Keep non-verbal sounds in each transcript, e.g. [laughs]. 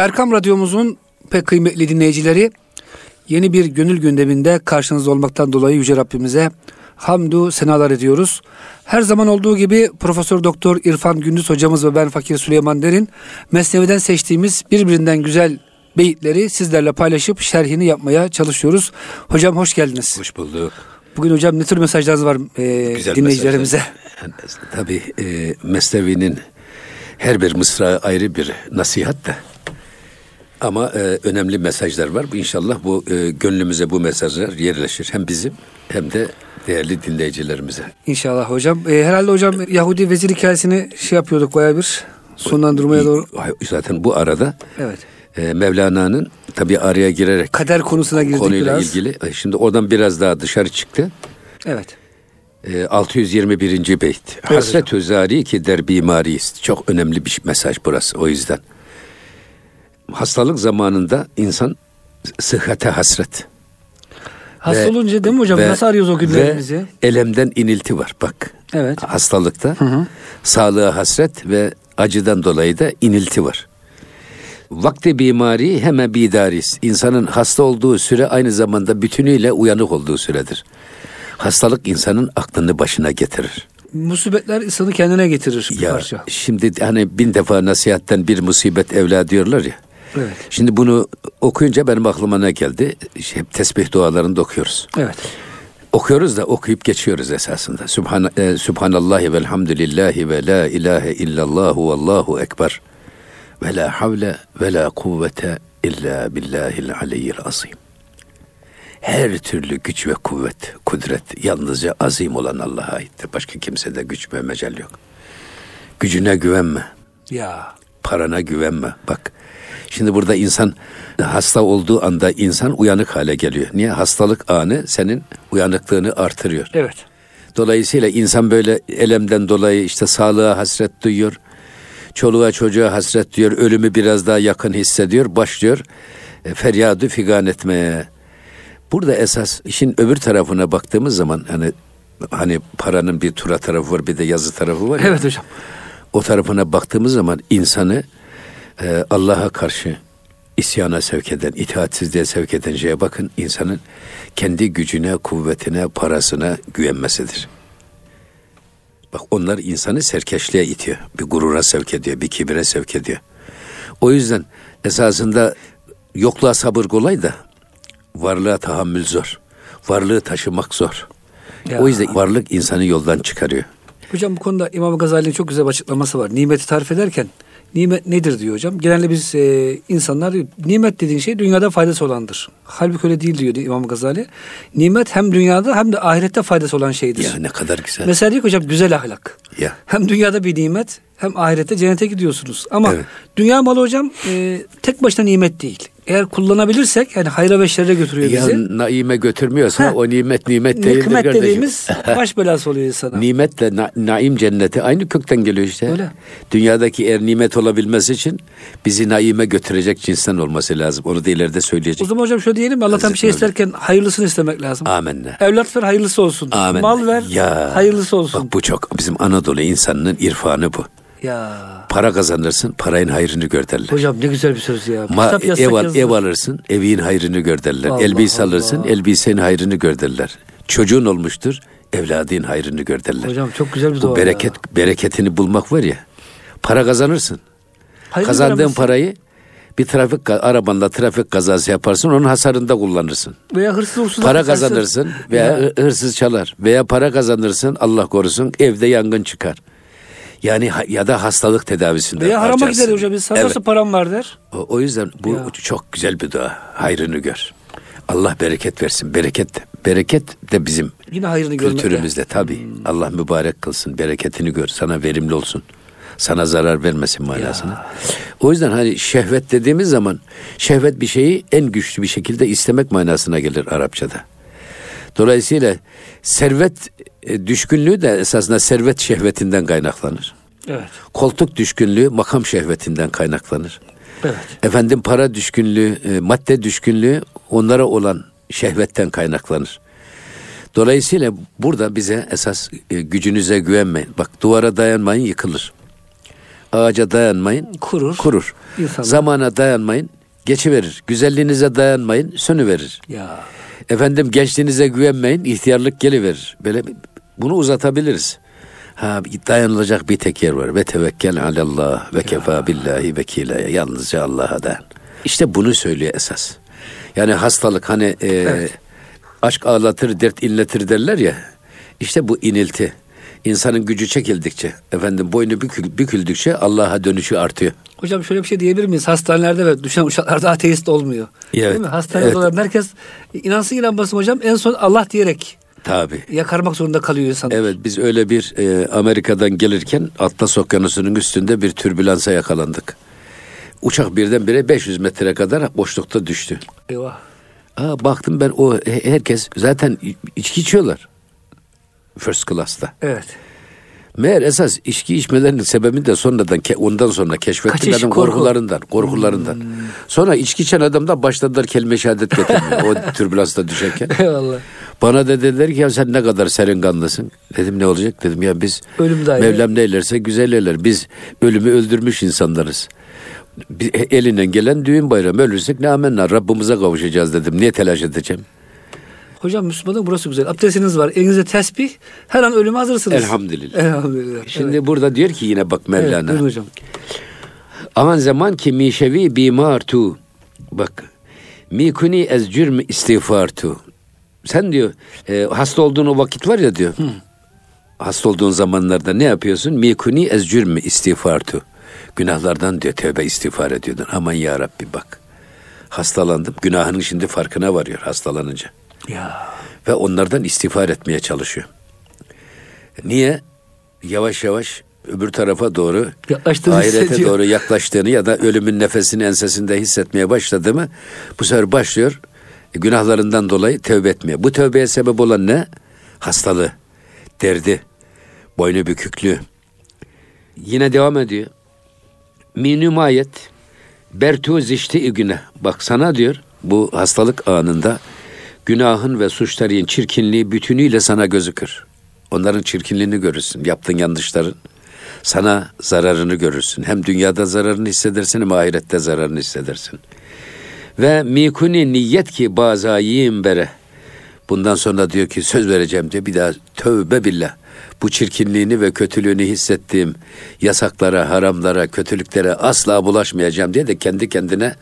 Erkam Radyomuzun pek kıymetli dinleyicileri yeni bir gönül gündeminde karşınızda olmaktan dolayı Yüce Rabbimize hamdu senalar ediyoruz. Her zaman olduğu gibi Profesör Doktor İrfan Gündüz hocamız ve ben Fakir Süleyman Derin Mesnevi'den seçtiğimiz birbirinden güzel beyitleri sizlerle paylaşıp şerhini yapmaya çalışıyoruz. Hocam hoş geldiniz. Hoş bulduk. Bugün hocam ne tür mesajlarınız var e, Güzel dinleyicilerimize? Tabii e, Mesnevi'nin her bir mısra ayrı bir nasihat da. Ama e, önemli mesajlar var. İnşallah bu e, gönlümüze bu mesajlar yerleşir. Hem bizim hem de değerli dinleyicilerimize. İnşallah hocam. E, herhalde hocam Yahudi vezir hikayesini şey yapıyorduk baya bir sonlandırmaya doğru. Zaten bu arada evet. e, Mevlana'nın tabi araya girerek kader konusuna girdik konuyla biraz. ilgili. E, şimdi oradan biraz daha dışarı çıktı. Evet. E, 621. beyt. Evet Hasret özari ki der bimariyiz. Çok önemli bir mesaj burası o yüzden. Hastalık zamanında insan sıhhate hasret. Hasta ve, olunca değil mi hocam? Ve, Nasıl arıyoruz o günlerimizi? Elemden inilti var bak. Evet. Hastalıkta hı hı. sağlığa hasret ve acıdan dolayı da inilti var. Vakti bimari hemen bidaris. İnsanın hasta olduğu süre aynı zamanda bütünüyle uyanık olduğu süredir. Hastalık insanın aklını başına getirir. Musibetler insanı kendine getirir bir ya, parça. Şimdi hani bin defa nasihatten bir musibet evla diyorlar ya. Evet. Şimdi bunu okuyunca benim aklıma ne geldi? Hep tesbih dualarında okuyoruz. Evet. Okuyoruz da okuyup geçiyoruz esasında. Subhan, e, Subhanallahi velhamdülillahi ve la ilahe illallahu vallahu ekber. Ve la havle ve la kuvvete illa billahil aliyyil azim. Her türlü güç ve kuvvet, kudret yalnızca azim olan Allah'a aittir. Başka kimsede güç ve mecel yok. Gücüne güvenme. Ya. Parana güvenme. Bak Şimdi burada insan hasta olduğu anda insan uyanık hale geliyor. Niye? Hastalık anı senin uyanıklığını artırıyor. Evet. Dolayısıyla insan böyle elemden dolayı işte sağlığa hasret duyuyor. Çoluğa çocuğa hasret duyuyor. Ölümü biraz daha yakın hissediyor. Başlıyor e, feryadı figan etmeye. Burada esas işin öbür tarafına baktığımız zaman hani hani paranın bir tura tarafı var bir de yazı tarafı var. Ya, evet hocam. O tarafına baktığımız zaman insanı e, Allah'a karşı isyana sevk eden, itaatsizliğe sevk eden şeye bakın insanın kendi gücüne, kuvvetine, parasına güvenmesidir. Bak onlar insanı serkeşliğe itiyor. Bir gurura sevk ediyor, bir kibire sevk ediyor. O yüzden esasında yokluğa sabır kolay da varlığa tahammül zor. Varlığı taşımak zor. Ya. O yüzden varlık insanı yoldan çıkarıyor. Hocam bu konuda İmam Gazali'nin çok güzel bir açıklaması var. Nimeti tarif ederken Nimet nedir diyor hocam. Genelde biz e, insanlar nimet dediğin şey dünyada faydası olandır. Halbuki öyle değil diyor İmam Gazali. Nimet hem dünyada hem de ahirette faydası olan şeydir. Ya ne kadar güzel. Mesela diyor ki hocam güzel ahlak. Ya. Hem dünyada bir nimet hem ahirette cennete gidiyorsunuz. Ama evet. dünya malı hocam e, tek başına nimet değil eğer kullanabilirsek yani hayra ve şerre götürüyor ya, bizi. naime götürmüyorsa ha. o nimet nimet değildir Nikmet kardeşim. dediğimiz [laughs] baş belası oluyor insana. Nimetle na, naim cenneti aynı kökten geliyor işte. Öyle. Dünyadaki eğer nimet olabilmesi için bizi naime götürecek cinsten olması lazım. Onu da ileride söyleyecek. O zaman hocam şöyle diyelim Allah'tan bir şey isterken hayırlısını istemek lazım. Amenna. Evlat ver hayırlısı olsun. Amenna. Mal ver ya. hayırlısı olsun. Bak bu çok bizim Anadolu insanının irfanı bu. Ya. Para kazanırsın, parayın hayrını gör derler. Hocam ne güzel bir söz ya. Ma, ev, al, ev alırsın, evin hayrını gör derler. Allah Elbise Allah. alırsın, elbisenin hayrını gör derler. Çocuğun olmuştur, evladın hayrını gör derler. Hocam çok güzel bir dua Bu bereket, ya. bereketini bulmak var ya. Para kazanırsın. Hayırlı Kazandığın parayı bir trafik arabanla trafik kazası yaparsın onun hasarında kullanırsın. Veya hırsız uğursuz para kazanırsın veya ya. hırsız çalar veya para kazanırsın Allah korusun evde yangın çıkar. Yani ya da hastalık tedavisinde Veya harama gider hocam. Biz evet. nasıl param var der. O, o yüzden bu ya. çok güzel bir dua. Hayrını gör. Allah bereket versin. Bereket bereket de bizim Yine hayrını kültürümüzde tabi. Hmm. Allah mübarek kılsın. Bereketini gör. Sana verimli olsun. Sana zarar vermesin manasına. Ya. O yüzden hani şehvet dediğimiz zaman şehvet bir şeyi en güçlü bir şekilde istemek manasına gelir Arapçada. Dolayısıyla servet e, düşkünlüğü de esasında servet şehvetinden kaynaklanır. Evet. Koltuk düşkünlüğü makam şehvetinden kaynaklanır. Evet. Efendim para düşkünlüğü, e, madde düşkünlüğü onlara olan şehvetten kaynaklanır. Dolayısıyla burada bize esas e, gücünüze güvenmeyin. Bak duvara dayanmayın yıkılır. Ağaca dayanmayın. Kurur. Kurur. İnsanlar- Zamana dayanmayın. Geçiverir. Güzelliğinize dayanmayın. Sönüverir. Ya. Efendim gençliğinize güvenmeyin. ihtiyarlık geliverir. Böyle bunu uzatabiliriz. Ha dayanılacak bir tek yer var. Ve tevekkel alallah ve kefa billahi vekile. Yalnızca Allah'a dayan. İşte bunu söylüyor esas. Yani hastalık hani e, aşk ağlatır, dert inletir derler ya. İşte bu inilti. İnsanın gücü çekildikçe, efendim boynu bükül- büküldükçe Allah'a dönüşü artıyor. Hocam şöyle bir şey diyebilir miyiz? Hastanelerde ve düşen uçaklarda [laughs] ateist olmuyor. Evet. Değil mi? Hastanede Evet. olan herkes inansın inanmasın hocam en son Allah diyerek Tabi. yakarmak zorunda kalıyor insan. Evet biz öyle bir e, Amerika'dan gelirken Atlas Okyanusu'nun üstünde bir türbülansa yakalandık. Uçak birdenbire 500 metre kadar boşlukta düştü. Eyvah. Aa, baktım ben o he- herkes zaten içki içiyorlar. First class'ta. Evet. Meğer esas içki içmelerinin sebebini de sonradan ondan sonra adam korku. korkularından, korkularından. Sonra içki içen adamdan başladılar kelime şehadet getirmeye o [laughs] türbülansta düşerken. Eyvallah. Bana da dediler ki ya sen ne kadar serin kanlısın. Dedim ne olacak dedim ya biz Ölüm. Mevlam ne eylerse güzel eyler. Biz ölümü öldürmüş insanlarız. Bir- elinden gelen düğün bayramı ölürsek ne amenna Rabbimize kavuşacağız dedim. Niye telaş edeceğim? Hocam Müslümanın burası güzel. Abdestiniz var. Elinizde tesbih. Her an ölüme hazırsınız. Elhamdülillah. Elhamdülillah. Şimdi evet. burada diyor ki yine bak Evet, Mevlana. buyurun hocam. Aman zaman ki mişevi bimar tu. Bak. Mikuni ez cürm istiğfar tu. Sen diyor e, hasta olduğun o vakit var ya diyor. Hasta olduğun zamanlarda ne yapıyorsun? Mikuni ez cürm istiğfar tu. Günahlardan diyor tövbe istiğfar ediyordun. Aman ya Rabbi bak. Hastalandım. Günahının şimdi farkına varıyor hastalanınca. Ya. Ve onlardan istiğfar etmeye çalışıyor. Niye? Yavaş yavaş öbür tarafa doğru Yaklaştığını ahirete hissediyor. doğru yaklaştığını ya da ölümün nefesini ensesinde hissetmeye başladı mı bu sefer başlıyor e, günahlarından dolayı tövbe etmeye. Bu tövbeye sebep olan ne? Hastalığı, derdi, boynu büküklüğü. Yine devam ediyor. Minümayet bertu zişti güne. Bak sana diyor bu hastalık anında günahın ve suçların çirkinliği bütünüyle sana gözükür. Onların çirkinliğini görürsün. Yaptığın yanlışların sana zararını görürsün. Hem dünyada zararını hissedersin hem ahirette zararını hissedersin. Ve mikuni niyet ki bazayim bere. Bundan sonra diyor ki söz vereceğim diyor. Bir daha tövbe billah. Bu çirkinliğini ve kötülüğünü hissettiğim yasaklara, haramlara, kötülüklere asla bulaşmayacağım diye de kendi kendine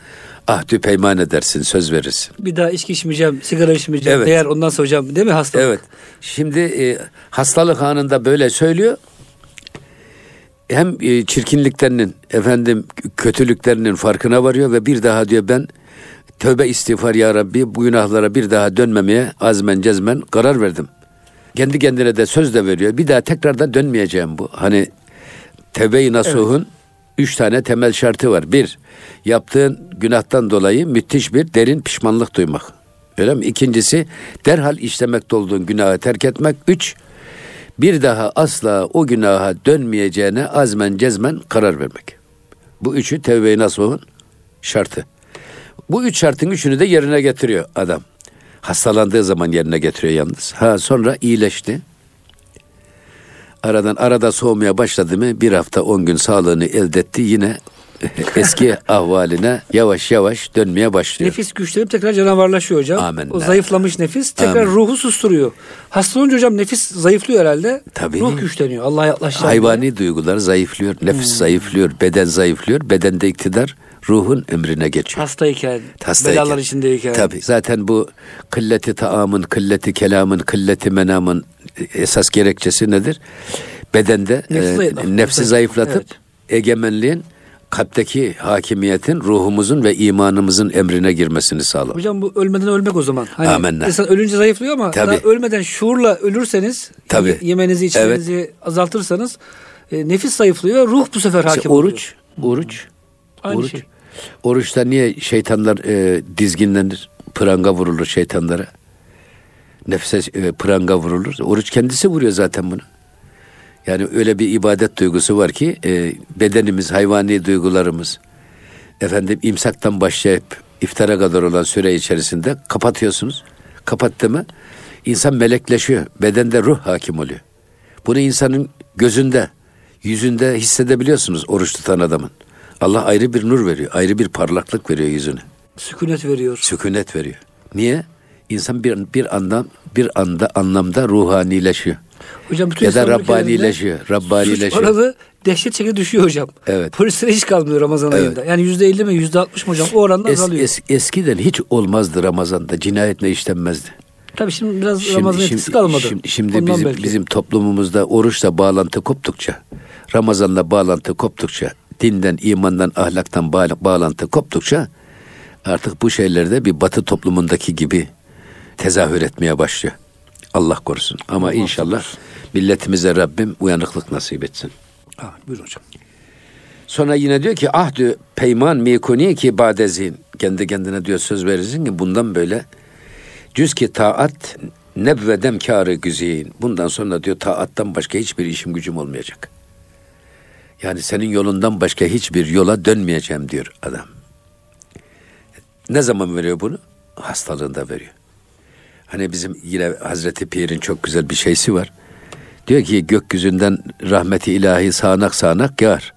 ahdü peyman edersin, söz verirsin. Bir daha içki içmeyeceğim, sigara içmeyeceğim. Evet. Eğer ondan sonra hocam değil mi hastalık? Evet. Şimdi e, hastalık anında böyle söylüyor. Hem e, çirkinliklerinin, efendim kötülüklerinin farkına varıyor ve bir daha diyor ben tövbe istiğfar ya Rabbi bu günahlara bir daha dönmemeye azmen cezmen karar verdim. Kendi kendine de söz de veriyor. Bir daha tekrardan dönmeyeceğim bu. Hani tevbe-i nasuhun üç tane temel şartı var. Bir, yaptığın günahtan dolayı müthiş bir derin pişmanlık duymak. Öyle mi? İkincisi, derhal işlemekte olduğun günahı terk etmek. Üç, bir daha asla o günaha dönmeyeceğine azmen cezmen karar vermek. Bu üçü tevbe-i nasuhun şartı. Bu üç şartın üçünü de yerine getiriyor adam. Hastalandığı zaman yerine getiriyor yalnız. Ha sonra iyileşti. Aradan arada soğumaya başladı mı bir hafta on gün sağlığını elde etti. Yine [laughs] eski ahvaline yavaş yavaş dönmeye başlıyor. Nefis güçlenip tekrar canavarlaşıyor hocam. Amenna. O zayıflamış nefis tekrar Amin. ruhu susturuyor. Hasta olunca hocam nefis zayıflıyor herhalde. Tabii. Ruh güçleniyor. Allah'a yaklaşacağım. diye. Hayvani duygular zayıflıyor, nefis Hmm. zayıflıyor, beden zayıflıyor. Bedende iktidar ruhun emrine geçiyor. Hastayken, Hastayken. belalar içindeyken. Tabii zaten bu kılleti taamın, kılleti kelamın, kılleti menamın esas gerekçesi nedir? Bedende Nefsi e, zayıflat- nefsi zayıflatıp Evet. egemenliğin kalpteki hakimiyetin ruhumuzun ve imanımızın emrine girmesini sağlar. Hocam bu ölmeden ölmek o zaman. Hani Amenna. İnsan ölünce zayıflıyor ama Tabii. daha ölmeden şuurla ölürseniz, Tabii. yemenizi içmenizi azaltırsanız e, nefis zayıflıyor, ruh bu sefer hakim İşte oluyor. oruç, oruç, Aynı oruç. şey. Oruçta niye şeytanlar e, dizginlenir, pranga vurulur şeytanlara? Nefse e, pranga vurulur. Oruç kendisi vuruyor zaten bunu. Yani öyle bir ibadet duygusu var ki e, bedenimiz, hayvani duygularımız, efendim imsaktan başlayıp iftara kadar olan süre içerisinde kapatıyorsunuz. Kapattı mı insan melekleşiyor. Bedende ruh hakim oluyor. Bunu insanın gözünde, Yüzünde hissedebiliyorsunuz oruç tutan adamın. Allah ayrı bir nur veriyor, ayrı bir parlaklık veriyor yüzüne. Sükunet veriyor. Sükunet veriyor. Niye? İnsan bir bir anlam bir anda anlamda ruhanileşiyor. Hocam bütün ya da Rabbanileşiyor. Rabbanileşiyor. Suç oranı dehşet şekilde düşüyor hocam. Evet. Polislere hiç kalmıyor Ramazan Evet. ayında. Yani yüzde elli mi yüzde altmış mı hocam? O oranda Es- azalıyor. es- eskiden hiç olmazdı Ramazan'da cinayet ne işlenmezdi. Tabii şimdi biraz Şimdi, Ramazan şimdi, etkisi kalmadı. şimdi, şimdi Ondan bizim, belki. bizim toplumumuzda oruçla bağlantı koptukça, Ramazan'la bağlantı koptukça, dinden, imandan, ahlaktan bağ- bağlantı koptukça artık bu şeylerde bir batı toplumundaki gibi tezahür etmeye başlıyor. Allah korusun. Ama inşallah milletimize Rabbim uyanıklık nasip etsin. Ha, buyurun hocam. Sonra yine diyor ki ahdü peyman mikuni ki badezin. Kendi kendine diyor söz verirsin ki bundan böyle cüz ki taat nebvedem kârı güzin. Bundan sonra diyor taattan başka hiçbir işim gücüm olmayacak. Yani senin yolundan başka hiçbir yola dönmeyeceğim diyor adam. Ne zaman veriyor bunu? Hastalığında veriyor. Hani bizim yine Hazreti Pir'in çok güzel bir şeysi var. Diyor ki gökyüzünden rahmeti ilahi sağanak sağanak yağar.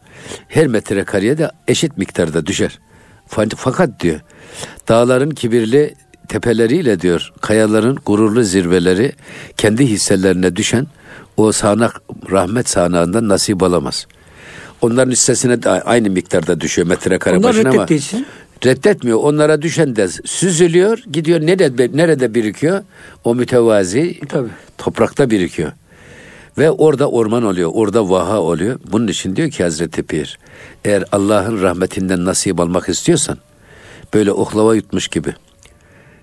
Her metrekareye de eşit miktarda düşer. Fa- Fakat diyor dağların kibirli tepeleriyle diyor kayaların gururlu zirveleri kendi hisselerine düşen o sağanak rahmet sağanağından nasip alamaz. Onların hissesine de aynı miktarda düşüyor metrekare Onlar başına ama için reddetmiyor. Onlara düşen de süzülüyor, gidiyor nerede nerede birikiyor? O mütevazi Tabii. toprakta birikiyor. Ve orada orman oluyor, orada vaha oluyor. Bunun için diyor ki Hazreti Pir, eğer Allah'ın rahmetinden nasip almak istiyorsan, böyle oklava yutmuş gibi,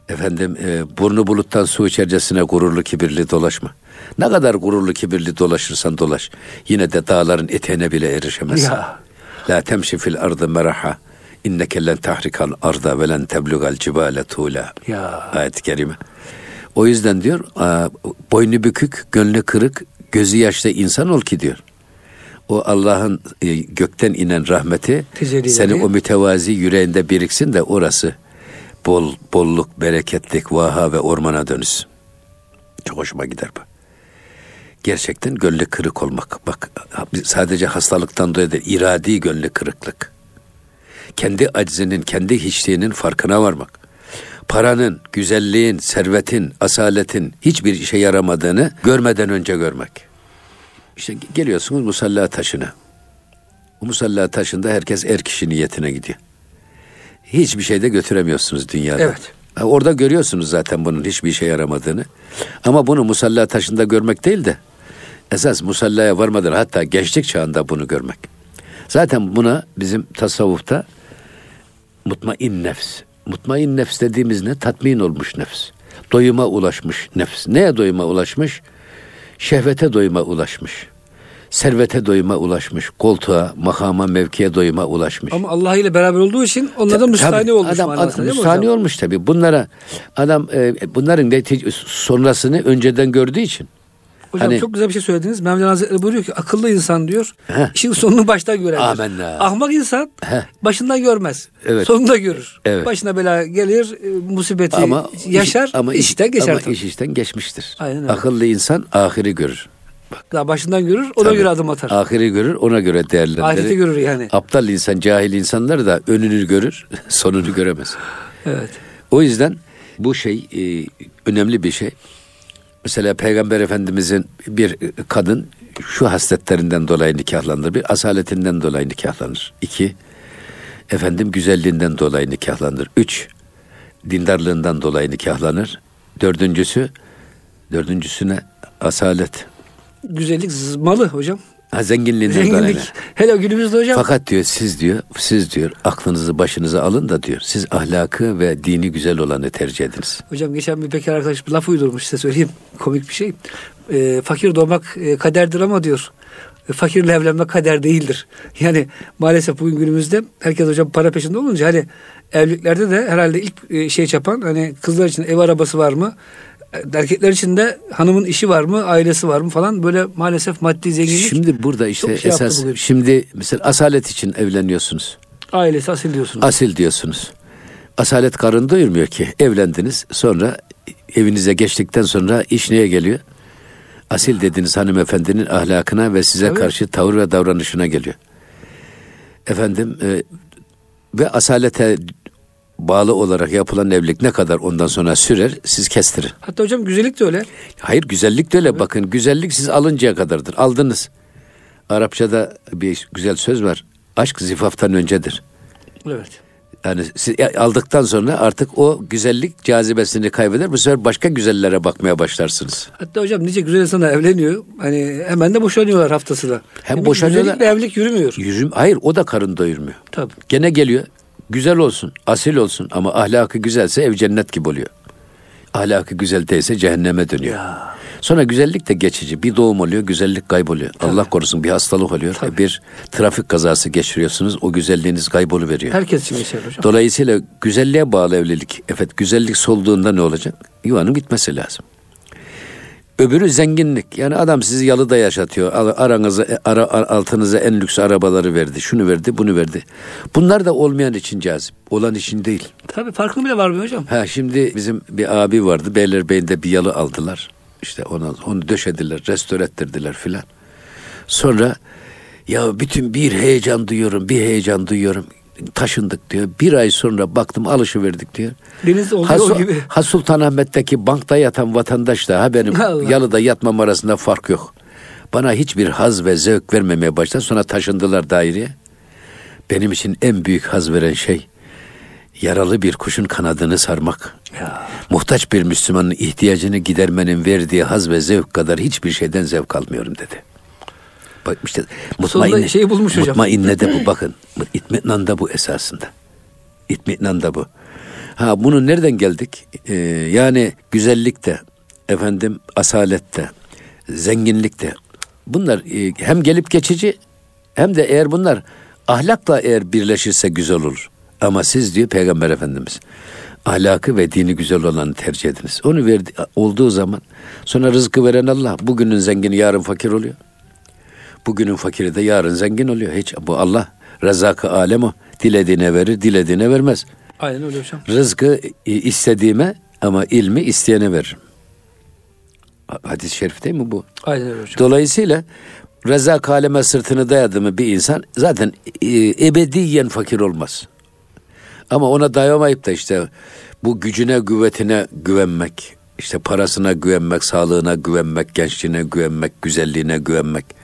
efendim e, burnu buluttan su içercesine gururlu kibirli dolaşma. Ne kadar gururlu kibirli dolaşırsan dolaş, yine de dağların eteğine bile erişemezsin. Ya. La temşi fil ardı meraha, inneke len tahrikal arda ve len teblugal cibale tuğla. Ya. Ayet-i kerime. O yüzden diyor, "Aa, boynu bükük, gönlü kırık, gözü yaşlı insan ol ki diyor. O Allah'ın e, gökten inen rahmeti Tecellileri. senin o mütevazi yüreğinde biriksin de orası bol bolluk, bereketlik, vaha ve ormana dönüsün. Çok hoşuma gider bu. Gerçekten gönlü kırık olmak. Bak sadece hastalıktan dolayı değil, iradi gönlü kırıklık. Kendi aczinin, kendi hiçliğinin farkına varmak. Paranın, güzelliğin, servetin, asaletin hiçbir işe yaramadığını görmeden önce görmek. İşte geliyorsunuz musalla taşına. Bu musalla taşında herkes er kişi niyetine gidiyor. Hiçbir şey de götüremiyorsunuz dünyada. Evet. Orada görüyorsunuz zaten bunun hiçbir işe yaramadığını. Ama bunu musalla taşında görmek değil de esas musallaya varmadan hatta gençlik çağında bunu görmek. Zaten buna bizim tasavvufta mutmain nefs. Mutmain nefs dediğimiz ne? Tatmin olmuş nefs. Doyuma ulaşmış nefs. Neye doyuma ulaşmış? Şehvete doyuma ulaşmış. Servete doyuma ulaşmış. Koltuğa, makama, mevkiye doyuma ulaşmış. Ama Allah ile beraber olduğu için onlara Tabii, müstahane olmuş adam, adam hocam? olmuş tabii. Bunlara adam e, bunların netice, sonrasını önceden gördüğü için. Hocam Hani- çok güzel bir şey söylediniz. Mevlana Hazretleri buyuruyor ki akıllı insan diyor. Heh. işin sonunu baştan görer. Amenna. Ahmak insan Heh. başından görmez. Evet. Sonunda görür. Evet. Başına bela gelir, e, musibeti Ama yaşar, iş- ama iş- işten geçer. Ama tabii. iş işten geçmiştir. Aynen öyle. Akıllı insan ahiri görür. Daha başından görür, ona Tabii. göre adım atar. Ahiri görür, ona göre değerlendirir. Ahireti görür yani. Aptal insan, cahil insanlar da önünü görür, [laughs] sonunu göremez. Evet. O yüzden bu şey e, önemli bir şey. Mesela Peygamber Efendimizin bir kadın şu hasletlerinden dolayı nikahlanır. Bir asaletinden dolayı nikahlanır. İki, efendim güzelliğinden dolayı nikahlanır. Üç, dindarlığından dolayı nikahlanır. Dördüncüsü, dördüncüsüne asalet. Güzellik malı hocam. Ha, zenginliğinden dolayı. Zenginlik. Hele günümüzde hocam. Fakat diyor siz diyor siz diyor aklınızı başınıza alın da diyor siz ahlakı ve dini güzel olanı tercih ediniz. Hocam geçen bir bekar arkadaş bir laf uydurmuş size söyleyeyim. Komik bir şey. E, fakir doğmak e, kaderdir ama diyor. e, fakirle evlenmek kader değildir. [laughs] Yani maalesef bugün günümüzde herkes hocam para peşinde olunca hani evliliklerde de herhalde ilk e, şey çapan hani kızlar için ev arabası var mı? E, Erkekler için de hanımın işi var mı, ailesi var mı falan böyle maalesef maddi zenginlik Şimdi burada işte şey esas şimdi mesela asalet için evleniyorsunuz. ailesi asil diyorsunuz. Asil diyorsunuz. Asalet karın doyurmuyor ki. Evlendiniz sonra evinize geçtikten sonra iş neye geliyor? Asil dediğiniz hanımefendinin ahlakına ve size Tabii. karşı tavır ve davranışına geliyor. Efendim e, ve asalete bağlı olarak yapılan evlilik ne kadar ondan sonra sürer siz kestirin. Hatta hocam güzellik de öyle. Hayır güzellik de öyle bakın güzellik siz alıncaya kadardır. Aldınız. Arapçada bir güzel söz var. Aşk zifaftan öncedir. Evet. Yani siz aldıktan sonra artık o güzellik cazibesini kaybeder. Bu sefer başka güzellere bakmaya başlarsınız. Hatta hocam nice güzel insanlar evleniyor. Hani hemen de boşanıyorlar haftasına. Hem ki boşanıyorlar- Güzellikle evlilik yürümüyor. Yüzüm, hayır o da karın doyurmuyor. Tabii. Gene geliyor. Güzel olsun, asil olsun ama ahlakı güzelse ev cennet gibi oluyor. Ahlakı güzel değilse cehenneme dönüyor. Ya. Sonra güzellik de geçici. Bir doğum oluyor, güzellik kayboluyor. Allah korusun bir hastalık oluyor. Tabii. Bir trafik kazası geçiriyorsunuz. O güzelliğiniz kayboluveriyor. Herkes için geçer hocam. Dolayısıyla güzelliğe bağlı evlilik. Evet güzellik solduğunda ne olacak? Yuvanın bitmesi lazım. Öbürü zenginlik. Yani adam sizi yalıda yaşatıyor. Ar- Aranıza, ara, ar- altınıza en lüks arabaları verdi. Şunu verdi, bunu verdi. Bunlar da olmayan için cazip. Olan için değil. Tabii farkında bile var mı hocam? Ha şimdi bizim bir abi vardı. Beylerbeyi'nde bir yalı aldılar. İşte onu, onu döşediler, restore ettirdiler filan. Sonra ya bütün bir heyecan duyuyorum, bir heyecan duyuyorum. Taşındık diyor. Bir ay sonra baktım alışıverdik diyor. Deniz olduğu Ha, o gibi. [laughs] ha Sultanahmet'teki bankta yatan vatandaş da ha benim [laughs] Allah. yalıda yatmam arasında fark yok. Bana hiçbir haz ve zevk vermemeye başladı. Sonra taşındılar daireye. Benim için en büyük haz veren şey yaralı bir kuşun kanadını sarmak. Ya. Muhtaç bir Müslümanın ihtiyacını gidermenin verdiği haz ve zevk kadar hiçbir şeyden zevk almıyorum dedi. Bak işte mutmainne, şeyi bulmuş hocam. mutmainne de bu bakın. İtminan da bu esasında. İtminan da bu. Ha bunu nereden geldik? Ee, yani güzellikte, efendim asalette, zenginlikte. Bunlar e, hem gelip geçici hem de eğer bunlar ahlakla eğer birleşirse güzel olur. Ama siz diyor Peygamber Efendimiz ahlakı ve dini güzel olanı tercih ediniz. Onu verdi, olduğu zaman sonra rızkı veren Allah bugünün zengini yarın fakir oluyor. Bugünün fakiri de yarın zengin oluyor. Hiç bu Allah rezakı alem o. Dilediğine verir, dilediğine vermez. Aynen öyle hocam. Rızkı istediğime ama ilmi isteyene veririm. Ha- Hadis-i şerif değil mi bu? Aynen öyle hocam. Dolayısıyla rezak aleme sırtını dayadı mı bir insan zaten e, ebediyen fakir olmaz. Ama ona dayamayıp da işte bu gücüne, güvetine güvenmek, işte parasına güvenmek, sağlığına güvenmek, gençliğine güvenmek, güzelliğine güvenmek.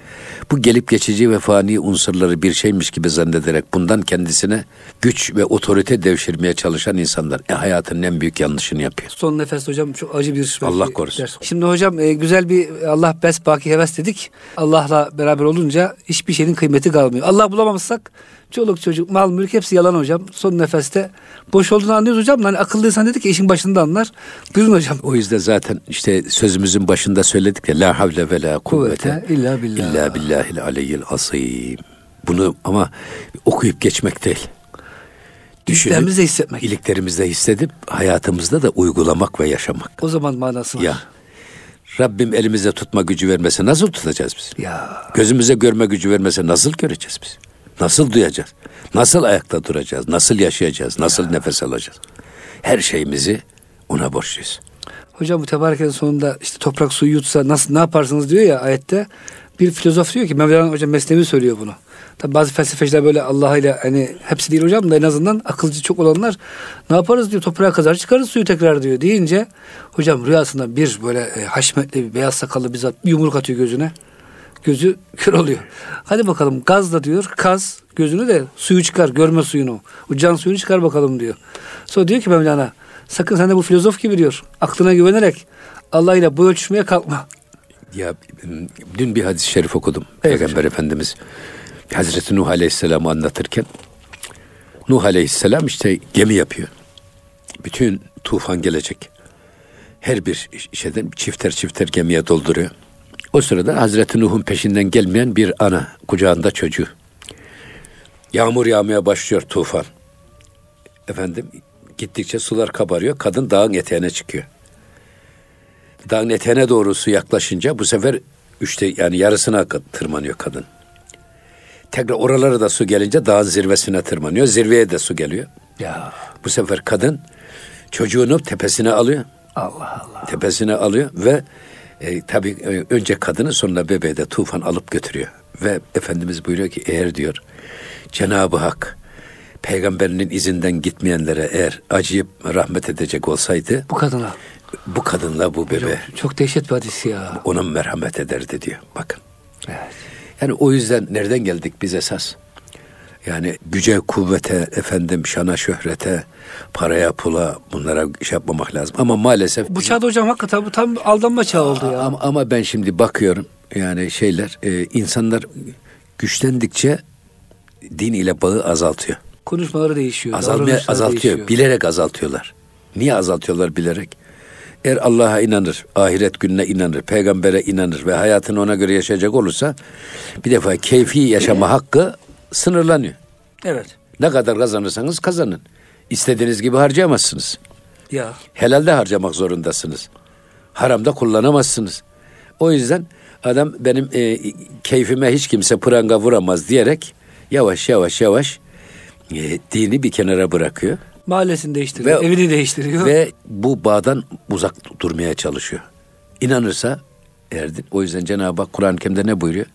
Bu gelip geçici ve fani unsurları bir şeymiş gibi zannederek bundan kendisine güç ve otorite devşirmeye çalışan insanlar e, hayatının en büyük yanlışını yapıyor. Son nefes hocam çok acı bir Allah korusun. ders. Şimdi hocam e, güzel bir Allah bes baki heves dedik. Allah'la beraber olunca hiçbir şeyin kıymeti kalmıyor. Allah bulamamışsak çoluk çocuk mal mülk hepsi yalan hocam. Son nefeste boş olduğunu anlıyoruz hocam. Hani akıllıysan dedik ki işin başında anlar. Buyurun hocam. O yüzden zaten işte sözümüzün başında söyledik ya la havle ve la kuvvete illa billah. illa billahil aliyyil azim. Bunu ama okuyup geçmek değil. İliklerimizde hissetmek. iliklerimizde hissedip hayatımızda da uygulamak ve yaşamak. O zaman manası var. Ya Rabbim elimize tutma gücü vermese nasıl tutacağız biz? Ya. Gözümüze görme gücü vermese nasıl göreceğiz biz? Nasıl duyacağız? Nasıl ayakta duracağız? Nasıl yaşayacağız? Nasıl nefes alacağız? Her şeyimizi ona borçluyuz. Hocam bu tebareken sonunda işte toprak suyu yutsa nasıl ne yaparsınız diyor ya ayette. Bir filozof diyor ki Mevlana hocam Mesnevi söylüyor bunu. Tabi bazı felsefeciler böyle Allah ile hani hepsi değil hocam da en azından akılcı çok olanlar ne yaparız diyor toprağa kazar çıkarız suyu tekrar diyor deyince hocam rüyasında bir böyle e, haşmetli bir beyaz sakallı bir zat bir yumruk atıyor gözüne. Gözü kör oluyor. Hadi bakalım gazla diyor kaz gözünü de suyu çıkar görme suyunu. O can suyunu çıkar bakalım diyor. Sonra diyor ki Mevlana sakın sen de bu filozof gibi diyor. Aklına güvenerek Allah ile bu ölçüşmeye kalkma. Ya dün bir hadis-i şerif okudum. Evet Peygamber Efendimiz Hazreti Nuh Aleyhisselam'ı anlatırken Nuh Aleyhisselam işte gemi yapıyor. Bütün tufan gelecek. Her bir şeyden çifter çifter gemiye dolduruyor. O sırada Hazreti Nuh'un peşinden gelmeyen bir ana kucağında çocuğu. Yağmur yağmaya başlıyor tufan. Efendim gittikçe sular kabarıyor. Kadın dağın eteğine çıkıyor. Dağın eteğine doğru su yaklaşınca bu sefer üçte yani yarısına tırmanıyor kadın. Tekrar oralara da su gelince dağın zirvesine tırmanıyor. Zirveye de su geliyor. Ya Bu sefer kadın çocuğunu tepesine alıyor. Allah Allah. Tepesine alıyor ve E, tabii e, önce kadını sonra bebeği de tufan alıp götürüyor. Ve Efendimiz buyuruyor ki eğer diyor Cenab-ı Hak peygamberinin izinden gitmeyenlere eğer acıyıp rahmet edecek olsaydı Bu kadına. bu kadınla bu bebe Çok, çok dehşet bir hadis ya. ona merhamet ederdi diyor. Bakın. Evet. Yani o yüzden nereden geldik biz esas? Yani güce, kuvvete, efendim şana, şöhrete, paraya, pula bunlara şey yapmamak lazım. Ama maalesef Bu çağda hocam hakikaten bu tam aldanma çağı oldu ya. ama, ama ben şimdi bakıyorum yani şeyler e, insanlar güçlendikçe din ile bağı azaltıyor. Konuşmaları değişiyor. Azalmaya azaltıyor. değişiyor. Bilerek azaltıyorlar. Niye azaltıyorlar bilerek? Eğer Allah'a inanır, ahiret gününe inanır, peygambere inanır ve hayatını ona göre yaşayacak olursa bir defa keyfi yaşama hakkı sınırlanıyor. Evet. Ne kadar kazanırsanız kazanın. İstediğiniz gibi harcayamazsınız. Ya. Helalde harcamak zorundasınız. Haramda kullanamazsınız. O yüzden adam benim e, keyfime hiç kimse pranga vuramaz diyerek yavaş yavaş yavaş e, dini bir kenara bırakıyor. Mahallesini değiştiriyor. Ve- evini değiştiriyor. Ve bu bağdan uzak durmaya çalışıyor. İnanırsa erdin. O yüzden Cenab-ı Hak Kur'an-ı Kerim'de ne buyuruyor?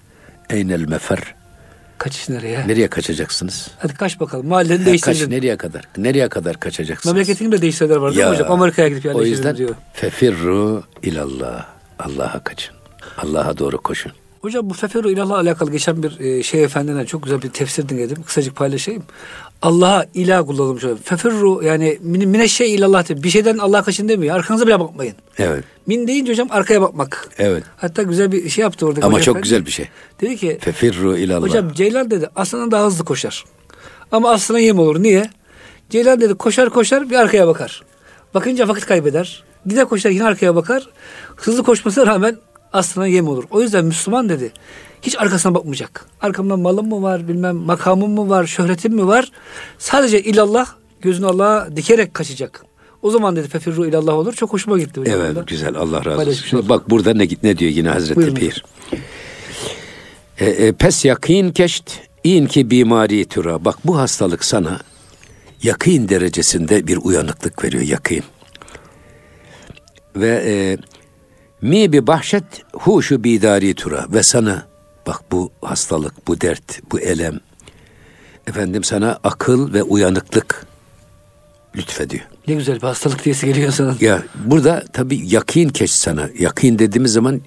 Eynel mefer. Kaçış nereye? Nereye kaçacaksınız? Hadi kaç bakalım. Mahalleni Kaç, değiştirdin. nereye kadar? Nereye kadar kaçacaksınız? Memleketini de değiştirenler var değil mi hocam? Amerika'ya gidip O yerleşelim yüzden diyor. fefirru ilallah. Allah'a kaçın. Allah'a doğru koşun. Hocam bu feferu ilahla alakalı geçen bir e, şey efendiden çok güzel bir tefsir dinledim. Kısacık paylaşayım. Allah'a ilah kullanılmış. Feferru yani min, mineşşe ilallah diyor. Bir şeyden Allah'a kaçın demiyor. Arkanıza bile bakmayın. Evet. Min deyince hocam arkaya bakmak. Evet. Hatta güzel bir şey yaptı orada. Ama çok efendi. güzel bir şey. Dedi ki Fefirru ilallah. hocam Ceylan dedi aslandan daha hızlı koşar. Ama aslana yem olur. Niye? Ceylan dedi koşar koşar bir arkaya bakar. Bakınca vakit kaybeder. Gider koşar yine arkaya bakar. Hızlı koşmasına rağmen aslana yem olur. O yüzden Müslüman dedi. Hiç arkasına bakmayacak. Arkamdan malım mı var, bilmem makamım mı var, şöhretim mi var? Sadece ilallah, gözünü Allah'a dikerek kaçacak. O zaman dedi fefirru ilallah olur. Çok hoşuma gitti hocam. Evet güzel Allah razı olsun. Şimdi bak burada ne ne diyor yine Hazreti Buyurun. Pir. E, e, pes yakin keşt in ki bimari tura. Bak bu hastalık sana yakın derecesinde bir uyanıklık veriyor yakın. Ve e, mi bi bahşet huşu bidari tura ve sana bak bu hastalık, bu dert, bu elem efendim sana akıl ve uyanıklık lütfediyor. Ne güzel bir hastalık diyesi geliyor insanın. Ya burada tabii yakin keş sana. Yakin dediğimiz zaman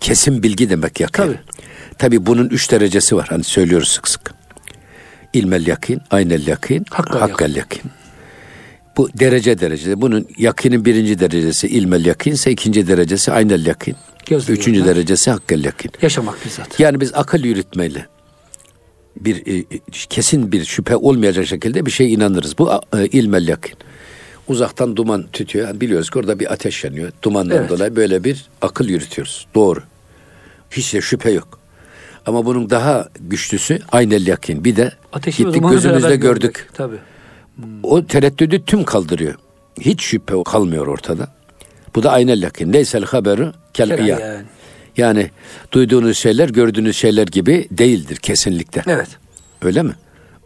kesin bilgi demek yakin. Tabii. Tabii bunun üç derecesi var. Hani söylüyoruz sık sık. İlmel yakin, aynel yakin, Hakkal hakkal, yakin. Bu derece derece. Bunun yakinin birinci derecesi ilmel yakin ise ikinci derecesi aynel yakin. Gözle Üçüncü derecesi hakkel yakin. Yaşamak bizzat. Yani biz akıl yürütmeyle bir e, kesin bir şüphe olmayacak şekilde bir şey inanırız. Bu e, ilmel yakin. Uzaktan duman tütüyor. Yani biliyoruz ki orada bir ateş yanıyor. Dumandan Evet. dolayı böyle bir akıl yürütüyoruz. Doğru. Hiç de şüphe yok. Ama bunun daha güçlüsü aynel yakin. Bir de Ateşi gittik gözümüzle gördük. görmek. Tabii. O tereddüdü tüm kaldırıyor. Hiç şüphe kalmıyor ortada. Bu da aynel yakin. Leysel haberu kel yani. Yani duyduğunuz şeyler gördüğünüz şeyler gibi değildir kesinlikle. Evet. Öyle mi?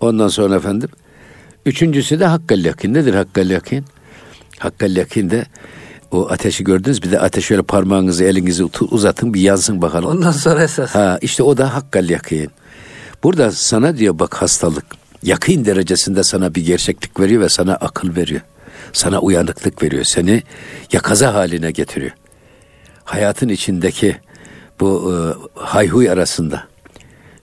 Ondan sonra efendim üçüncüsü de hakkal yakin. Nedir hakkal yakin? Hakkal yakin de o ateşi gördünüz bir de ateş şöyle parmağınızı elinizi uzatın bir yansın bakalım. Ondan sonra esas. Ha işte o da hakkal yakin. Burada sana diyor bak hastalık yakın derecesinde sana bir gerçeklik veriyor ve sana akıl veriyor. Sana uyanıklık veriyor. Seni yakaza haline getiriyor. Hayatın içindeki bu e, hayhuy arasında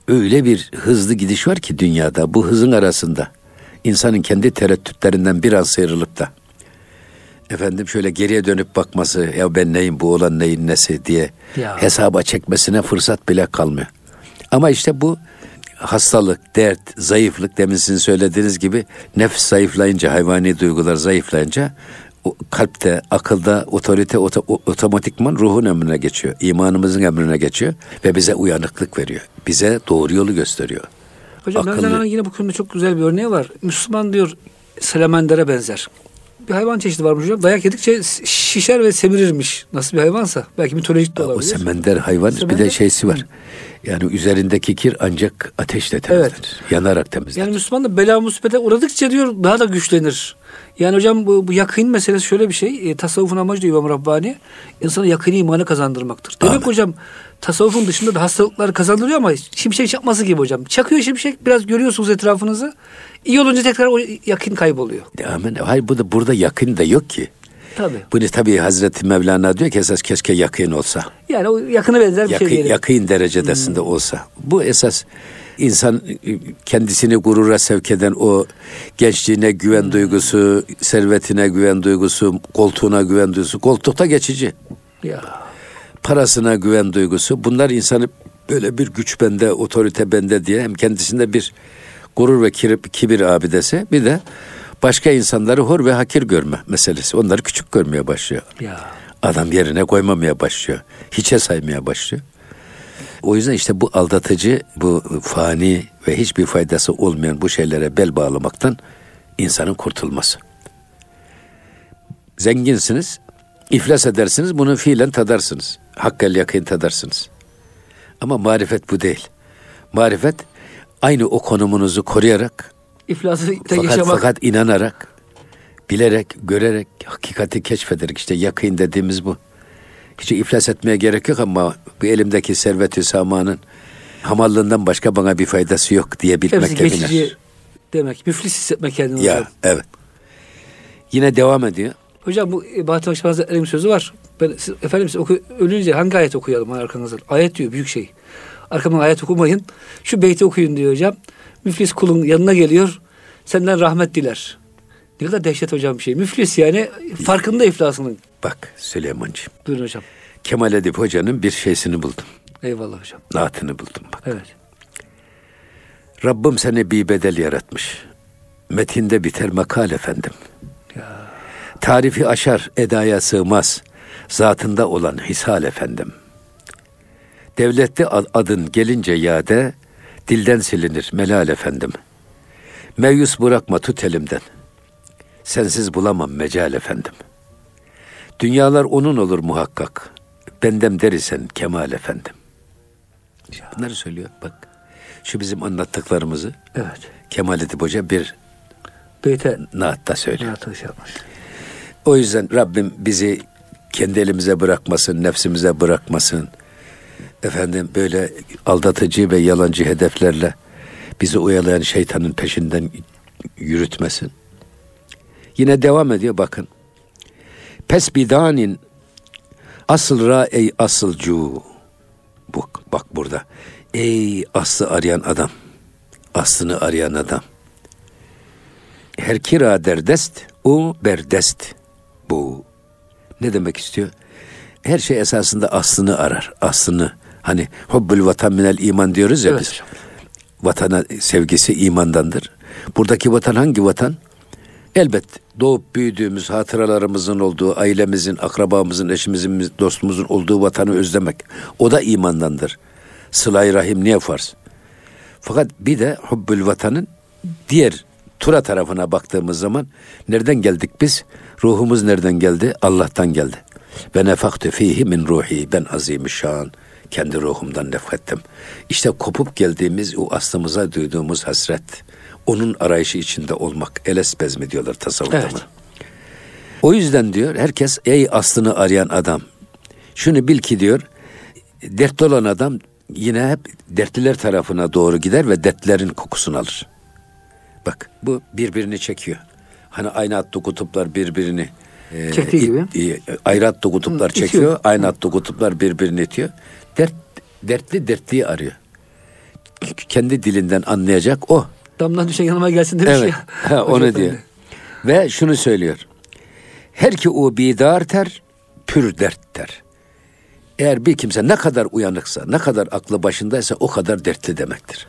öyle bir hızlı gidiş var ki dünyada bu hızın arasında insanın kendi tereddütlerinden bir an sıyrılıp da efendim şöyle geriye dönüp bakması ya ben neyim bu olan neyin nesi diye Ya. hesaba çekmesine fırsat bile kalmıyor. Ama işte bu hastalık, dert, zayıflık demin sizin söylediğiniz gibi nefs zayıflayınca, hayvani duygular zayıflayınca kalpte, akılda otorite otomatikman ruhun emrine geçiyor. imanımızın emrine geçiyor ve bize uyanıklık veriyor. Bize doğru yolu gösteriyor. Hocam Akıllı. Yine bu konuda çok güzel bir örneği var. Müslüman diyor salamandere benzer. Bir hayvan çeşidi varmış hocam. Dayak yedikçe şişer ve semirirmiş. Nasıl bir hayvansa. Belki mitolojik de O olabilir. semender hayvan bir de Semender. şeysi var. Yani üzerindeki kir ancak ateşle temizlenir. Evet. Yanarak temizlenir. Yani Müslüman da bela musibete uğradıkça diyor daha da güçlenir. Yani hocam bu, bu yakın meselesi şöyle bir şey. E, tasavvufun amacı diyor İmam Rabbani. insana yakın imanı kazandırmaktır. Demek Amin. hocam tasavvufun dışında da hastalıklar kazandırıyor ama şimşek çakması gibi hocam. Çakıyor şimşek biraz görüyorsunuz etrafınızı. İyi olunca tekrar o yakın kayboluyor. Amin. Hayır bu da burada yakın da yok ki. Tabii. Bunu tabii Hazreti Mevlana diyor ki esas keşke yakın olsa. Yani o yakını benzer bir yakın, şey diyelim. Yakın derecesinde hmm. olsa. Bu esas insan e, kendisini gurura sevk eden o gençliğine güven hmm. duygusu, servetine güven duygusu, koltuğuna güven duygusu. Koltukta geçici. Ya. Parasına güven duygusu. Bunlar insanı böyle bir güç bende, otorite bende diye hem kendisinde bir gurur ve kibir, kibir abidesi bir de başka insanları hor ve hakir görme meselesi. Onları küçük görmeye başlıyor. Ya. Adam yerine koymamaya başlıyor. Hiçe saymaya başlıyor. O yüzden işte bu aldatıcı, bu fani ve hiçbir faydası olmayan bu şeylere bel bağlamaktan insanın kurtulması. Zenginsiniz, iflas edersiniz, bunu fiilen tadarsınız. Hakkel yakın tadarsınız. Ama marifet bu değil. Marifet aynı o konumunuzu koruyarak İflası fakat, yaşamak. Fakat inanarak, bilerek, görerek, hakikati keşfederek işte yakın dediğimiz bu. Hiç iflas etmeye gerek yok ama bu elimdeki servet-i samanın hamallığından başka bana bir faydası yok diye bilmek geçici demek. Müflis hissetmek kendini. Ya hocam. evet. Yine devam ediyor. Hocam bu Bahattin Akşam Hazretleri'nin sözü var. Ben, siz, efendim siz oku, ölünce hangi ayet okuyalım arkanızda? Ayet diyor büyük şey. Arkamdan ayet okumayın. Şu beyti okuyun diyor hocam. Müflis kulun yanına geliyor. Senden rahmet diler. Ne kadar dehşet hocam bir şey. Müflis yani farkında iflasının. Bak Süleyman'cığım. Buyurun hocam. Kemal Edip Hoca'nın bir şeysini buldum. Eyvallah hocam. Naatını buldum bak. Evet. Rabbim seni bir bedel yaratmış. Metinde biter makal efendim. Ya. Tarifi aşar, edaya sığmaz. Zatında olan hisal efendim. Devlette adın gelince yade, dilden silinir melal efendim. Meyus bırakma tut elimden. Sensiz bulamam mecal efendim. Dünyalar onun olur muhakkak. Bendem derisen kemal efendim. Bunları söylüyor bak. Şu bizim anlattıklarımızı evet. Kemal Edip Hoca bir Beyte, naatta söylüyor. Naatta şey yapmış. O yüzden Rabbim bizi kendi elimize bırakmasın, nefsimize bırakmasın. Efendim böyle aldatıcı ve yalancı hedeflerle bizi oyalayan şeytanın peşinden yürütmesin. Yine devam ediyor bakın. Pes bidanin asıl ra ey asılcu. Bak, bak burada. Ey aslı arayan adam. Aslını arayan adam. Her kira derdest, o berdest. Bu ne demek istiyor? Her şey esasında aslını arar. Aslını hani hubbül vatan minel iman diyoruz ya evet. biz. Vatana sevgisi imandandır. Buradaki vatan hangi vatan? Elbet doğup büyüdüğümüz hatıralarımızın olduğu, ailemizin, akrabamızın, eşimizin, dostumuzun olduğu vatanı özlemek. O da imandandır. Sıla-i Rahim niye farz? Fakat bir de hubbül vatanın diğer tura tarafına baktığımız zaman nereden geldik biz? Ruhumuz nereden geldi? Allah'tan geldi. Ve nefaktu fihi min ruhi ben azim şan kendi ruhumdan nefrettim. İşte kopup geldiğimiz o aslımıza duyduğumuz hasret, onun arayışı içinde olmak. Eles bezmi diyorlar tasavvufta evet. O yüzden diyor herkes ey aslını arayan adam. Şunu bil ki diyor dertli olan adam yine hep dertliler tarafına doğru gider ve dertlerin kokusunu alır. Bak bu birbirini çekiyor. Hani aynı atlı kutuplar birbirini e, Çektiği gibi. E, ayrı atlı kutuplar Hı, çekiyor. Itiyor. Aynı atlı kutuplar birbirini itiyor. Dert, dertli dertliyi arıyor. Kendi dilinden anlayacak o. Damdan düşen yanıma gelsin demiş evet. ya. [laughs] Ha, onu diyor. Ve şunu söylüyor. Her ki o bidar ter, pür dert ter. Eğer bir kimse ne kadar uyanıksa, ne kadar aklı başındaysa o kadar dertli demektir.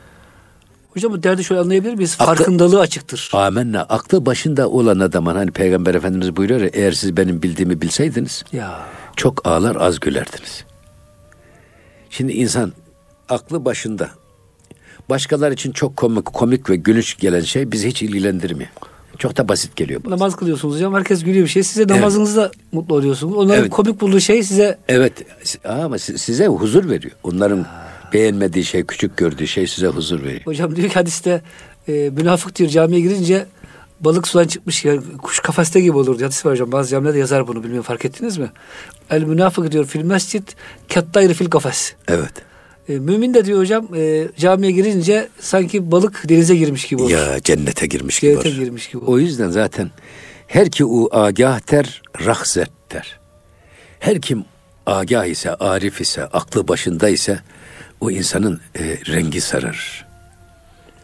Hocam bu derdi şöyle anlayabilir miyiz? Aklı, Farkındalığı açıktır. Amenna. Aklı başında olan adamın hani Peygamber Efendimiz buyuruyor ya eğer siz benim bildiğimi bilseydiniz ya. çok ağlar az gülerdiniz. Şimdi insan aklı başında başkalar için çok komik, komik ve gülünç gelen şey bizi hiç ilgilendirmiyor. Çok da basit geliyor. Bazen. Namaz kılıyorsunuz hocam. Herkes gülüyor bir şey. Size namazınızda evet. mutlu oluyorsunuz. Onların evet. komik bulduğu şey size... Evet. Ama size huzur veriyor. Onların ha. Beğenmediği şey, küçük gördüğü şey size huzur veriyor. Hocam diyor ki hadiste e, münafık diyor camiye girince balık sudan çıkmış yani kuş kafeste gibi olur diyor. Hadis var hocam bazı camilerde yazar bunu bilmiyorum fark ettiniz mi? El münafık diyor fil mescid kattayr fil kafes. Evet. E, mümin de diyor hocam e, camiye girince sanki balık denize girmiş gibi olur. Ya cennete girmiş gibi Cennete olur. girmiş gibi olur. O yüzden zaten her ki u agah der, rahzet der. Her kim agah ise, arif ise, aklı başında ise o insanın e, rengi sararır.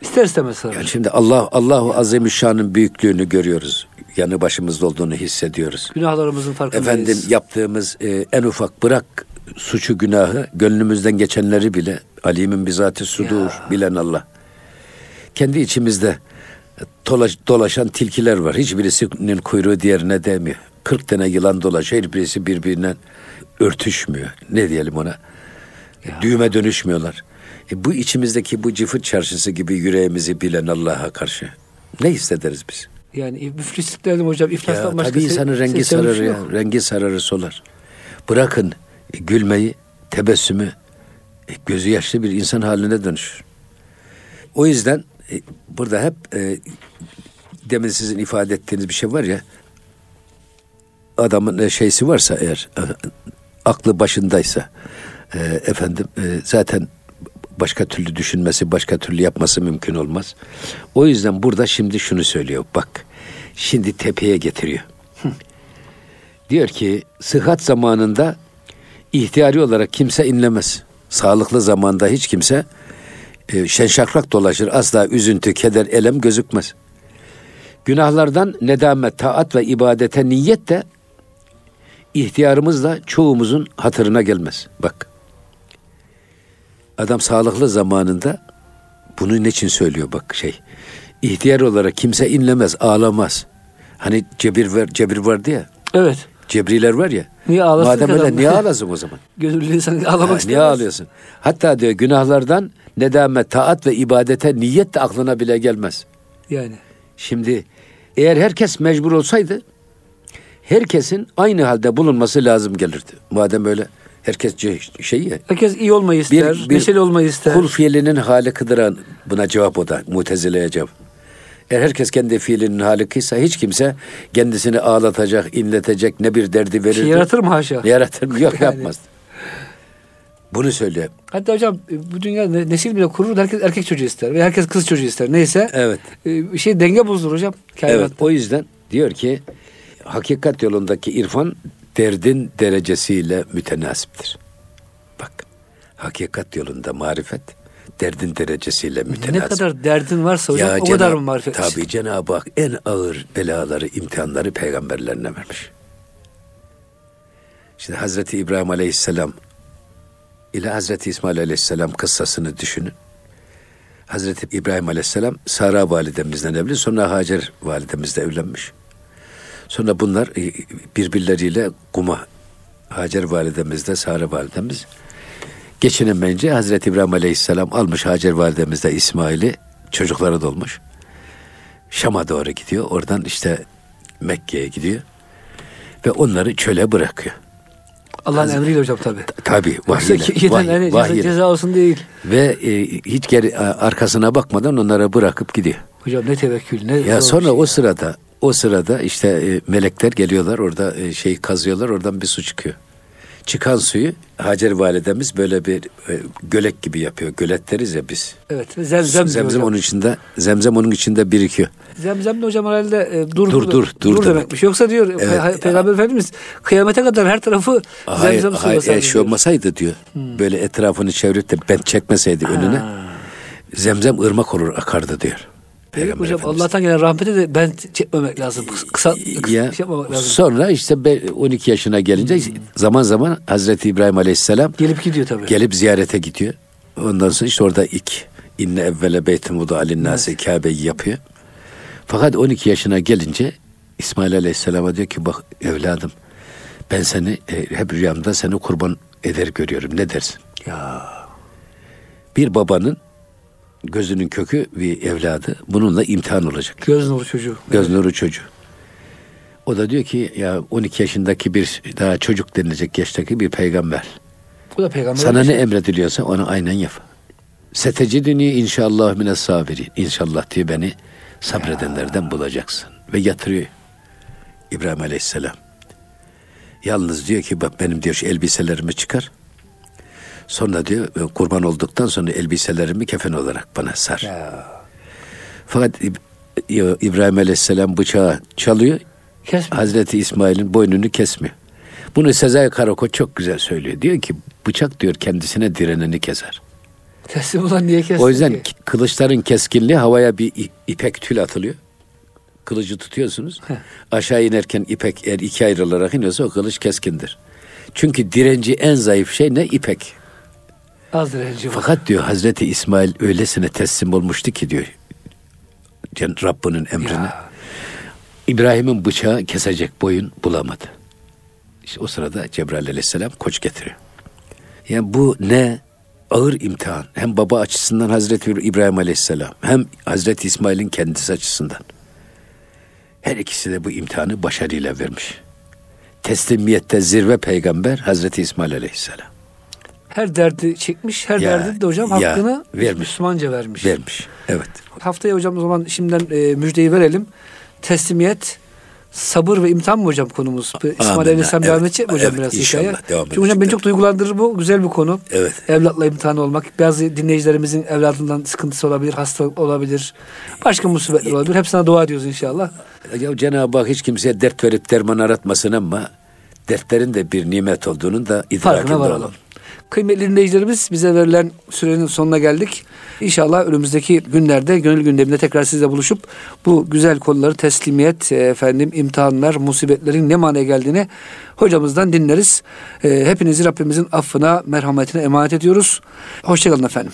İster istemez sarar. Yani şimdi Allah Allahu Azimüşşan'ın büyüklüğünü görüyoruz. Yanı başımızda olduğunu hissediyoruz. Günahlarımızın farkındayız. Efendim yaptığımız e, en ufak bırak suçu günahı gönlümüzden geçenleri bile alimin bizati sudur bilen Allah. Kendi içimizde dolaş, dolaşan tilkiler var. Hiçbirisinin kuyruğu diğerine değmiyor. 40 tane yılan dolaşıyor. Hiçbirisi birbirinden örtüşmüyor. Ne diyelim ona? Düğüme dönüşmüyorlar. E, bu içimizdeki bu cıfır çarşısı gibi yüreğimizi bilen Allah'a karşı ne hissederiz biz? Yani müflislik dedim hocam. iflastan Ya, başka tabii insanın rengi se- sararır ya. yok. Rengi sararır solar. Bırakın e, gülmeyi, tebessümü e, gözü yaşlı bir insan haline dönüşür. O yüzden e, burada hep e, demin sizin ifade ettiğiniz bir şey var ya adamın e, şeysi varsa eğer e, aklı başındaysa e, efendim e, zaten başka türlü düşünmesi, başka türlü yapması mümkün olmaz. O yüzden burada şimdi şunu söylüyor. Bak şimdi tepeye getiriyor. [laughs] Diyor ki sıhhat zamanında ihtiyari olarak kimse inlemez. Sağlıklı zamanda hiç kimse e, şenşakrak dolaşır. Asla üzüntü, keder, elem gözükmez. Günahlardan nedamet, taat ve ibadete niyet de ihtiyarımızla çoğumuzun hatırına gelmez. Bak. Adam sağlıklı zamanında bunu ne için söylüyor bak şey. İhtiyar olarak kimse inlemez, ağlamaz. Hani cebir ver, cebir vardı ya. Evet. Cebriler var ya. Niye ağlasın Madem öyle niye [laughs] ağlasın o zaman? Gönüllü insan ağlamak istemez. niye ağlıyorsun? Hatta diyor günahlardan nedamet, taat ve ibadete niyet de aklına bile gelmez. Yani. Şimdi eğer herkes mecbur olsaydı herkesin aynı halde bulunması lazım gelirdi. Madem öyle herkes ce- şey ya. Herkes iyi olmayı ister, Bir- bir neşeli olmayı ister. Kul fiilinin halikıdır buna cevap o da Mutezile'ye cevap. Eğer herkes kendi fiilinin halikıysa hiç kimse kendisini ağlatacak, inletecek ne bir derdi verir. Şey yaratır mı haşa? Yaratır mı? Yok Yani. yapmaz. Bunu söylüyor. Hatta hocam e, bu dünya ne- nesil bile kurur herkes erkek çocuğu ister ve herkes kız çocuğu ister. Neyse. Evet. E, Bir şey denge bozulur hocam. Evet. kainatta. O yüzden diyor ki hakikat yolundaki irfan derdin derecesiyle mütenasiptir. Bak. Hakikat yolunda marifet derdin derecesiyle Ne mütenasip. kadar derdin varsa hocam o Cenab- kadar mı marifet? Tabii Cenab-ı Hak en ağır belaları, imtihanları peygamberlerine vermiş. Şimdi Hazreti İbrahim Aleyhisselam ile Hazreti İsmail Aleyhisselam kıssasını düşünün. Hazreti İbrahim Aleyhisselam Sara validemizden evli, sonra Hacer validemizle evlenmiş. Sonra bunlar e, birbirleriyle kuma Hacer validemizle Sara validemiz geçinemeyince Hazreti İbrahim Aleyhisselam almış Hacer validemizle İsmail'i çocukları dolmuş. Şam'a doğru gidiyor. Oradan işte Mekke'ye gidiyor. Ve onları çöle bırakıyor. Allah'ın emriyle hocam. Tabii Yoksa vahiyle. ki- vahiy, ceza, olsun değil. Ve e, hiç geri arkasına bakmadan onlara bırakıp gidiyor. Hocam ne tevekkül ne Ya sonra şey o ya. sırada o sırada işte e, melekler geliyorlar orada e, şey kazıyorlar oradan bir su çıkıyor. Çıkan suyu Hacer validemiz böyle bir e, gölek gibi yapıyor. Gölet deriz ya biz. Evet zemzem Zemzem onun içinde zemzem onun içinde birikiyor. Zemzem de hocam herhalde e, dur Dur, dur, dur demek. demekmiş. Yoksa diyor Evet. Pe- Peygamber Efendimiz kıyamete kadar her tarafı Hayır, zemzem hayır suyu eğer şey olmasaydı diyor. Böyle etrafını çevirip de ben çekmeseydi önüne zemzem ırmak olur akardı diyor. Peki hocam Efendimiz. Allah'tan gelen rahmete de ben çekmemek lazım. Kısa, kısa ya, şey yapmamak lazım. sonra işte be- 12 yaşına gelince zaman zaman Hazreti İbrahim Aleyhisselam Gelip gidiyor tabii. gelip ziyarete gidiyor. Ondan sonra işte orada ilk inne evvele beytin vudu alinnâsi Kabe'yi yapıyor. Fakat 12 yaşına gelince İsmail Aleyhisselam'a diyor ki bak evladım ben seni e, hep rüyamda seni kurban eder görüyorum ne dersin? Ya Bir babanın gözünün kökü bir evladı bununla imtihan olacak. göz nuru çocuğu. Göz nuru çocuğu. O da diyor ki ya 12 yaşındaki bir daha çocuk denilecek yaştaki bir peygamber. Bu da peygamber. Sana ne emrediliyorsa onu aynen yap. Setecidini inşallah mine sabirin. İnşallah diye beni sabredenlerden bulacaksın. Ve yatırıyor İbrahim Aleyhisselam. Yalnız diyor ki bak benim diyor şu elbiselerimi çıkar. Sonra diyor kurban olduktan sonra elbiselerimi kefen olarak bana sar. Ya. Fakat İbrahim Aleyhisselam bıçağı çalıyor. Kesmiyor. Hazreti İsmail'in boynunu kesmiyor. Bunu Sezai Karako çok güzel söylüyor. Diyor ki bıçak diyor kendisine direneni keser. Teslim olan niye kestin O yüzden ki? kılıçların keskinliği havaya bir ipek tül atılıyor. Kılıcı tutuyorsunuz. Aşağı inerken ipek eğer iki ayrılarak iniyorsa o kılıç keskindir. Çünkü direnci en zayıf şey ne? İpek. Az direnci var. Fakat diyor Hazreti İsmail öylesine teslim olmuştu ki diyor. Rabbinin emrine. Ya. İbrahim'in bıçağı kesecek boyun bulamadı. İşte o sırada Cebrail aleyhisselam koç getiriyor. Yani bu ne? Ağır imtihan. Hem baba açısından Hazreti İbrahim aleyhisselam hem Hazreti İsmail'in kendisi açısından. Her ikisi de bu imtihanı başarıyla vermiş. Teslimiyette zirve peygamber Hazreti İsmail aleyhisselam. Her derdi çekmiş, her Ya, derdi de hocam ya, hakkını vermiş. Müslümanca vermiş. Vermiş. Evet. Haftaya hocam o zaman şimdiden e, müjdeyi verelim. Teslimiyet, sabır ve imtihan mı hocam konumuz? İsmail. Aleyhisselam devam Evet. edecek mi hocam Evet, biraz inşallah hikaye? devam Çünkü hocam beni çok duygulandırır bu. Güzel bir konu. Evet. Evlatla imtihan olmak. Bazı dinleyicilerimizin evladından sıkıntısı olabilir, hastalık olabilir. Başka musibetler olabilir. Hepsine dua ediyoruz inşallah. Ya Cenab-ı Hak hiç kimseye dert verip derman aratmasın ama dertlerin de bir nimet olduğunun da idrakinde olalım. Kıymetli dinleyicilerimiz bize verilen sürenin sonuna geldik. İnşallah önümüzdeki günlerde gönül gündeminde tekrar sizle buluşup bu güzel konuları teslimiyet, e, efendim imtihanlar, musibetlerin ne manaya geldiğini hocamızdan dinleriz. E, Hepinizi Rabbimizin affına, merhametine emanet ediyoruz. Hoşçakalın efendim.